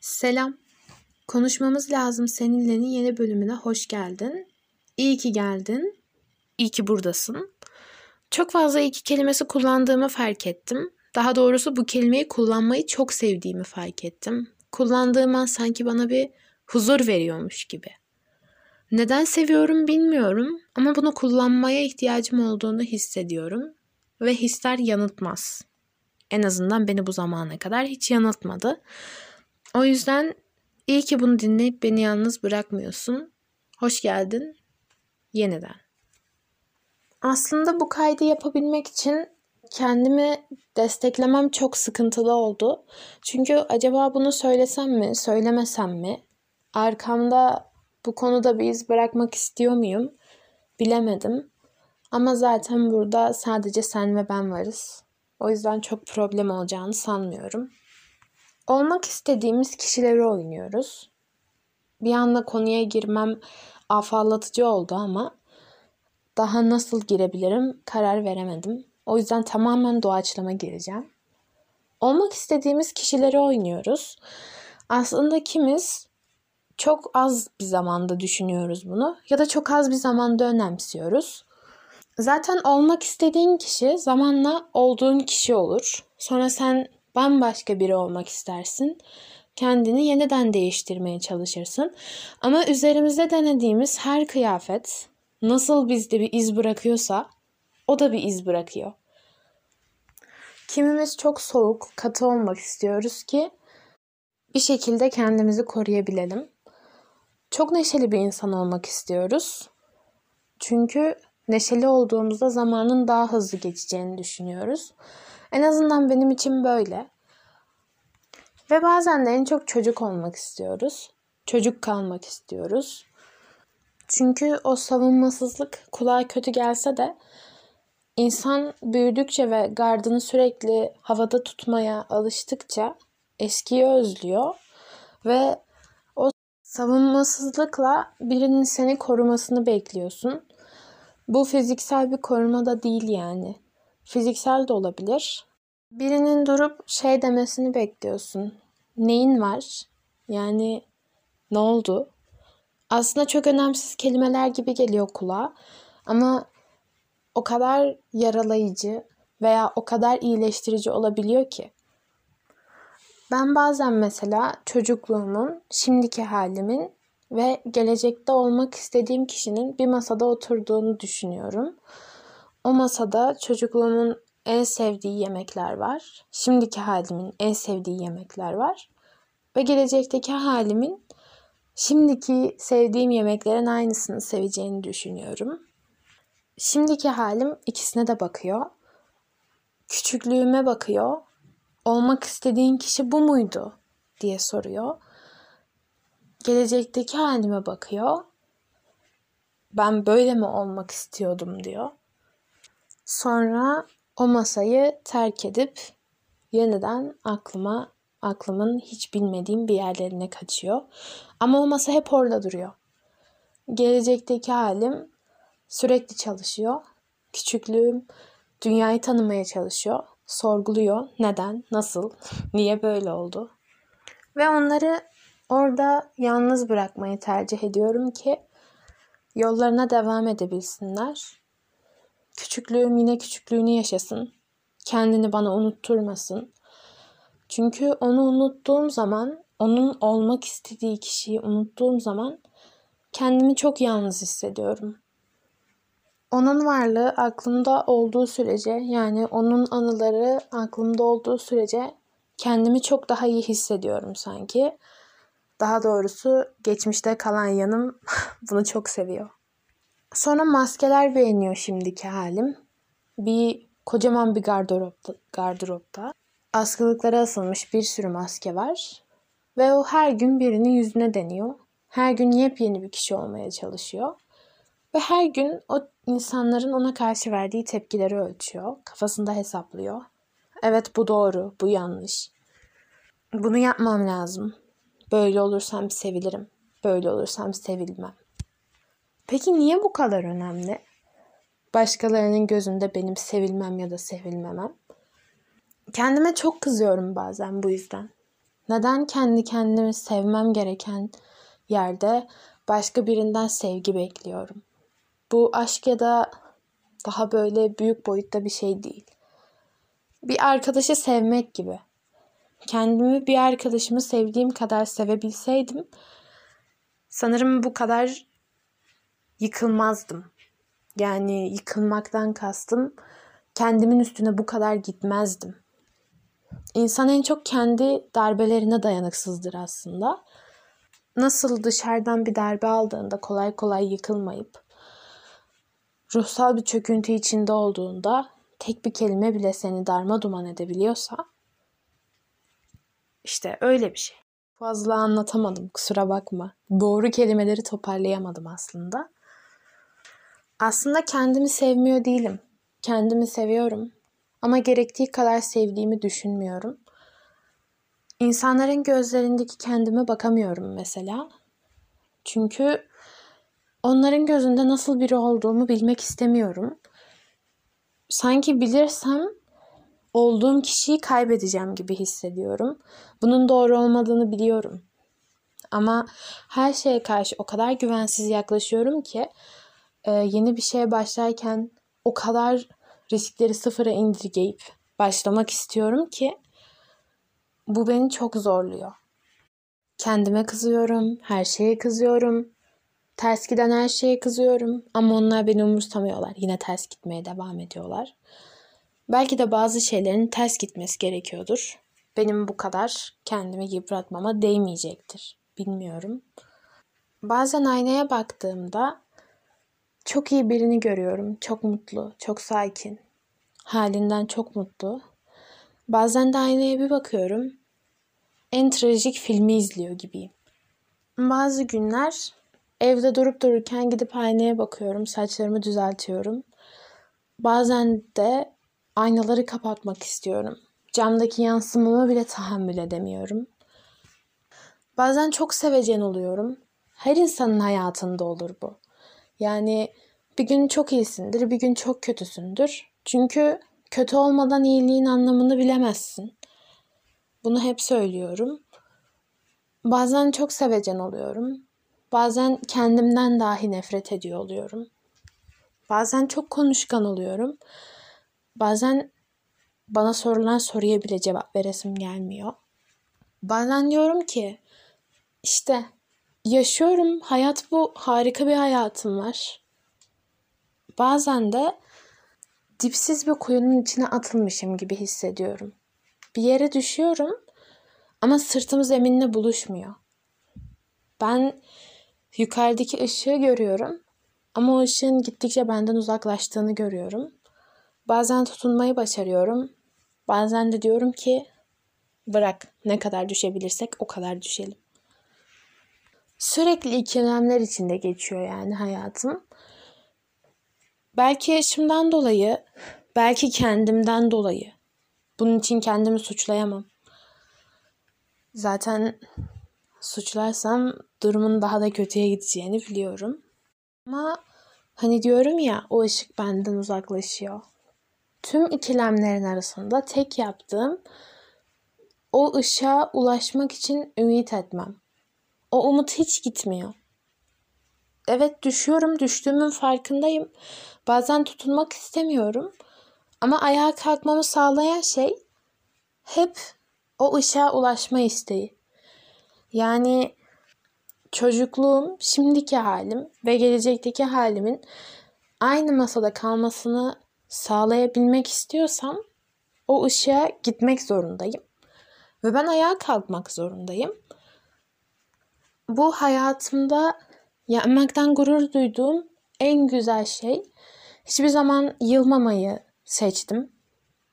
Selam. Konuşmamız lazım seninle'nin yeni bölümüne hoş geldin. İyi ki geldin. İyi ki buradasın. Çok fazla iki kelimesi kullandığımı fark ettim. Daha doğrusu bu kelimeyi kullanmayı çok sevdiğimi fark ettim. Kullandığım an sanki bana bir huzur veriyormuş gibi. Neden seviyorum bilmiyorum ama bunu kullanmaya ihtiyacım olduğunu hissediyorum ve hisler yanıltmaz. En azından beni bu zamana kadar hiç yanıltmadı. O yüzden iyi ki bunu dinleyip beni yalnız bırakmıyorsun. Hoş geldin yeniden. Aslında bu kaydı yapabilmek için kendimi desteklemem çok sıkıntılı oldu. Çünkü acaba bunu söylesem mi, söylemesem mi? Arkamda bu konuda bir iz bırakmak istiyor muyum? Bilemedim. Ama zaten burada sadece sen ve ben varız. O yüzden çok problem olacağını sanmıyorum. Olmak istediğimiz kişileri oynuyoruz. Bir anda konuya girmem afallatıcı oldu ama daha nasıl girebilirim karar veremedim. O yüzden tamamen doğaçlama gireceğim. Olmak istediğimiz kişileri oynuyoruz. Aslında kimiz çok az bir zamanda düşünüyoruz bunu ya da çok az bir zamanda önemsiyoruz. Zaten olmak istediğin kişi zamanla olduğun kişi olur. Sonra sen bambaşka biri olmak istersin. Kendini yeniden değiştirmeye çalışırsın. Ama üzerimizde denediğimiz her kıyafet nasıl bizde bir iz bırakıyorsa o da bir iz bırakıyor. Kimimiz çok soğuk, katı olmak istiyoruz ki bir şekilde kendimizi koruyabilelim. Çok neşeli bir insan olmak istiyoruz. Çünkü neşeli olduğumuzda zamanın daha hızlı geçeceğini düşünüyoruz. En azından benim için böyle. Ve bazen de en çok çocuk olmak istiyoruz. Çocuk kalmak istiyoruz. Çünkü o savunmasızlık kulağa kötü gelse de insan büyüdükçe ve gardını sürekli havada tutmaya alıştıkça eskiyi özlüyor ve o savunmasızlıkla birinin seni korumasını bekliyorsun. Bu fiziksel bir koruma da değil yani. Fiziksel de olabilir. Birinin durup şey demesini bekliyorsun. Neyin var? Yani ne oldu? Aslında çok önemsiz kelimeler gibi geliyor kulağa. Ama o kadar yaralayıcı veya o kadar iyileştirici olabiliyor ki. Ben bazen mesela çocukluğumun, şimdiki halimin ve gelecekte olmak istediğim kişinin bir masada oturduğunu düşünüyorum. O masada çocukluğumun en sevdiği yemekler var. Şimdiki halimin en sevdiği yemekler var. Ve gelecekteki halimin şimdiki sevdiğim yemeklerin aynısını seveceğini düşünüyorum. Şimdiki halim ikisine de bakıyor. Küçüklüğüme bakıyor. Olmak istediğin kişi bu muydu diye soruyor. Gelecekteki halime bakıyor. Ben böyle mi olmak istiyordum diyor. Sonra o masayı terk edip yeniden aklıma aklımın hiç bilmediğim bir yerlerine kaçıyor. Ama o masa hep orada duruyor. Gelecekteki halim sürekli çalışıyor. Küçüklüğüm dünyayı tanımaya çalışıyor. Sorguluyor. Neden? Nasıl? Niye böyle oldu? Ve onları orada yalnız bırakmayı tercih ediyorum ki yollarına devam edebilsinler. Küçüklüğüm yine küçüklüğünü yaşasın. Kendini bana unutturmasın. Çünkü onu unuttuğum zaman, onun olmak istediği kişiyi unuttuğum zaman kendimi çok yalnız hissediyorum. Onun varlığı aklımda olduğu sürece, yani onun anıları aklımda olduğu sürece kendimi çok daha iyi hissediyorum sanki. Daha doğrusu geçmişte kalan yanım bunu çok seviyor. Sonra maskeler beğeniyor şimdiki halim. Bir kocaman bir gardıropta, gardıropta askılıklara asılmış bir sürü maske var. Ve o her gün birinin yüzüne deniyor. Her gün yepyeni bir kişi olmaya çalışıyor. Ve her gün o insanların ona karşı verdiği tepkileri ölçüyor. Kafasında hesaplıyor. Evet bu doğru, bu yanlış. Bunu yapmam lazım. Böyle olursam sevilirim. Böyle olursam sevilmem. Peki niye bu kadar önemli? Başkalarının gözünde benim sevilmem ya da sevilmemem. Kendime çok kızıyorum bazen bu yüzden. Neden kendi kendimi sevmem gereken yerde başka birinden sevgi bekliyorum? Bu aşk ya da daha böyle büyük boyutta bir şey değil. Bir arkadaşı sevmek gibi. Kendimi bir arkadaşımı sevdiğim kadar sevebilseydim sanırım bu kadar yıkılmazdım. Yani yıkılmaktan kastım kendimin üstüne bu kadar gitmezdim. İnsan en çok kendi darbelerine dayanıksızdır aslında. Nasıl dışarıdan bir darbe aldığında kolay kolay yıkılmayıp ruhsal bir çöküntü içinde olduğunda tek bir kelime bile seni darma duman edebiliyorsa işte öyle bir şey. Fazla anlatamadım kusura bakma. Doğru kelimeleri toparlayamadım aslında. Aslında kendimi sevmiyor değilim. Kendimi seviyorum. Ama gerektiği kadar sevdiğimi düşünmüyorum. İnsanların gözlerindeki kendime bakamıyorum mesela. Çünkü onların gözünde nasıl biri olduğumu bilmek istemiyorum. Sanki bilirsem olduğum kişiyi kaybedeceğim gibi hissediyorum. Bunun doğru olmadığını biliyorum. Ama her şeye karşı o kadar güvensiz yaklaşıyorum ki e, yeni bir şeye başlarken o kadar riskleri sıfıra indirgeyip başlamak istiyorum ki bu beni çok zorluyor. Kendime kızıyorum, her şeye kızıyorum. Ters giden her şeye kızıyorum ama onlar beni umursamıyorlar. Yine ters gitmeye devam ediyorlar. Belki de bazı şeylerin ters gitmesi gerekiyordur. Benim bu kadar kendimi yıpratmama değmeyecektir. Bilmiyorum. Bazen aynaya baktığımda çok iyi birini görüyorum. Çok mutlu, çok sakin. Halinden çok mutlu. Bazen de aynaya bir bakıyorum. En trajik filmi izliyor gibiyim. Bazı günler evde durup dururken gidip aynaya bakıyorum. Saçlarımı düzeltiyorum. Bazen de aynaları kapatmak istiyorum. Camdaki yansımama bile tahammül edemiyorum. Bazen çok sevecen oluyorum. Her insanın hayatında olur bu. Yani bir gün çok iyisindir, bir gün çok kötüsündür. Çünkü kötü olmadan iyiliğin anlamını bilemezsin. Bunu hep söylüyorum. Bazen çok sevecen oluyorum. Bazen kendimden dahi nefret ediyor oluyorum. Bazen çok konuşkan oluyorum. Bazen bana sorulan soruya bile cevap veresim gelmiyor. Bazen diyorum ki işte yaşıyorum. Hayat bu. Harika bir hayatım var. Bazen de dipsiz bir kuyunun içine atılmışım gibi hissediyorum. Bir yere düşüyorum ama sırtım zeminle buluşmuyor. Ben yukarıdaki ışığı görüyorum ama o ışığın gittikçe benden uzaklaştığını görüyorum. Bazen tutunmayı başarıyorum. Bazen de diyorum ki bırak ne kadar düşebilirsek o kadar düşelim. Sürekli ikilemler içinde geçiyor yani hayatım. Belki yaşımdan dolayı, belki kendimden dolayı. Bunun için kendimi suçlayamam. Zaten suçlarsam durumun daha da kötüye gideceğini biliyorum. Ama hani diyorum ya o ışık benden uzaklaşıyor. Tüm ikilemlerin arasında tek yaptığım o ışığa ulaşmak için ümit etmem. O umut hiç gitmiyor. Evet düşüyorum, düştüğümün farkındayım. Bazen tutunmak istemiyorum. Ama ayağa kalkmamı sağlayan şey hep o ışığa ulaşma isteği. Yani çocukluğum, şimdiki halim ve gelecekteki halimin aynı masada kalmasını sağlayabilmek istiyorsam o ışığa gitmek zorundayım. Ve ben ayağa kalkmak zorundayım. Bu hayatımda yapmaktan gurur duyduğum en güzel şey. Hiçbir zaman yılmamayı seçtim.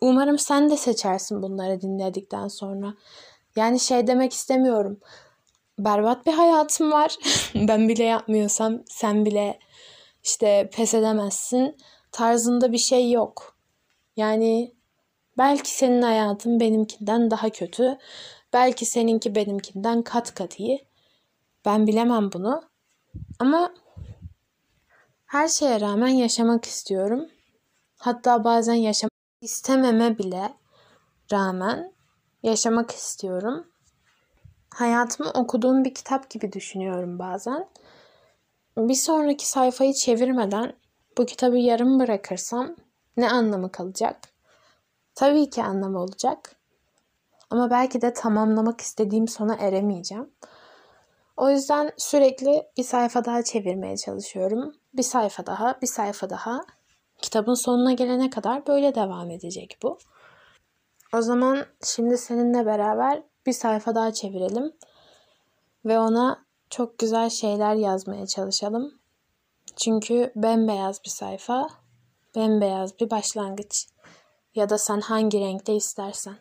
Umarım sen de seçersin bunları dinledikten sonra. Yani şey demek istemiyorum. Berbat bir hayatım var. ben bile yapmıyorsam sen bile işte pes edemezsin tarzında bir şey yok. Yani belki senin hayatın benimkinden daha kötü. Belki seninki benimkinden kat kat iyi. Ben bilemem bunu. Ama her şeye rağmen yaşamak istiyorum. Hatta bazen yaşamak istememe bile rağmen yaşamak istiyorum. hayatımı okuduğum bir kitap gibi düşünüyorum bazen. Bir sonraki sayfayı çevirmeden bu kitabı yarım bırakırsam ne anlamı kalacak? Tabii ki anlamı olacak. Ama belki de tamamlamak istediğim sona eremeyeceğim. O yüzden sürekli bir sayfa daha çevirmeye çalışıyorum. Bir sayfa daha, bir sayfa daha. Kitabın sonuna gelene kadar böyle devam edecek bu. O zaman şimdi seninle beraber bir sayfa daha çevirelim ve ona çok güzel şeyler yazmaya çalışalım. Çünkü bembeyaz bir sayfa, bembeyaz bir başlangıç. Ya da sen hangi renkte istersen.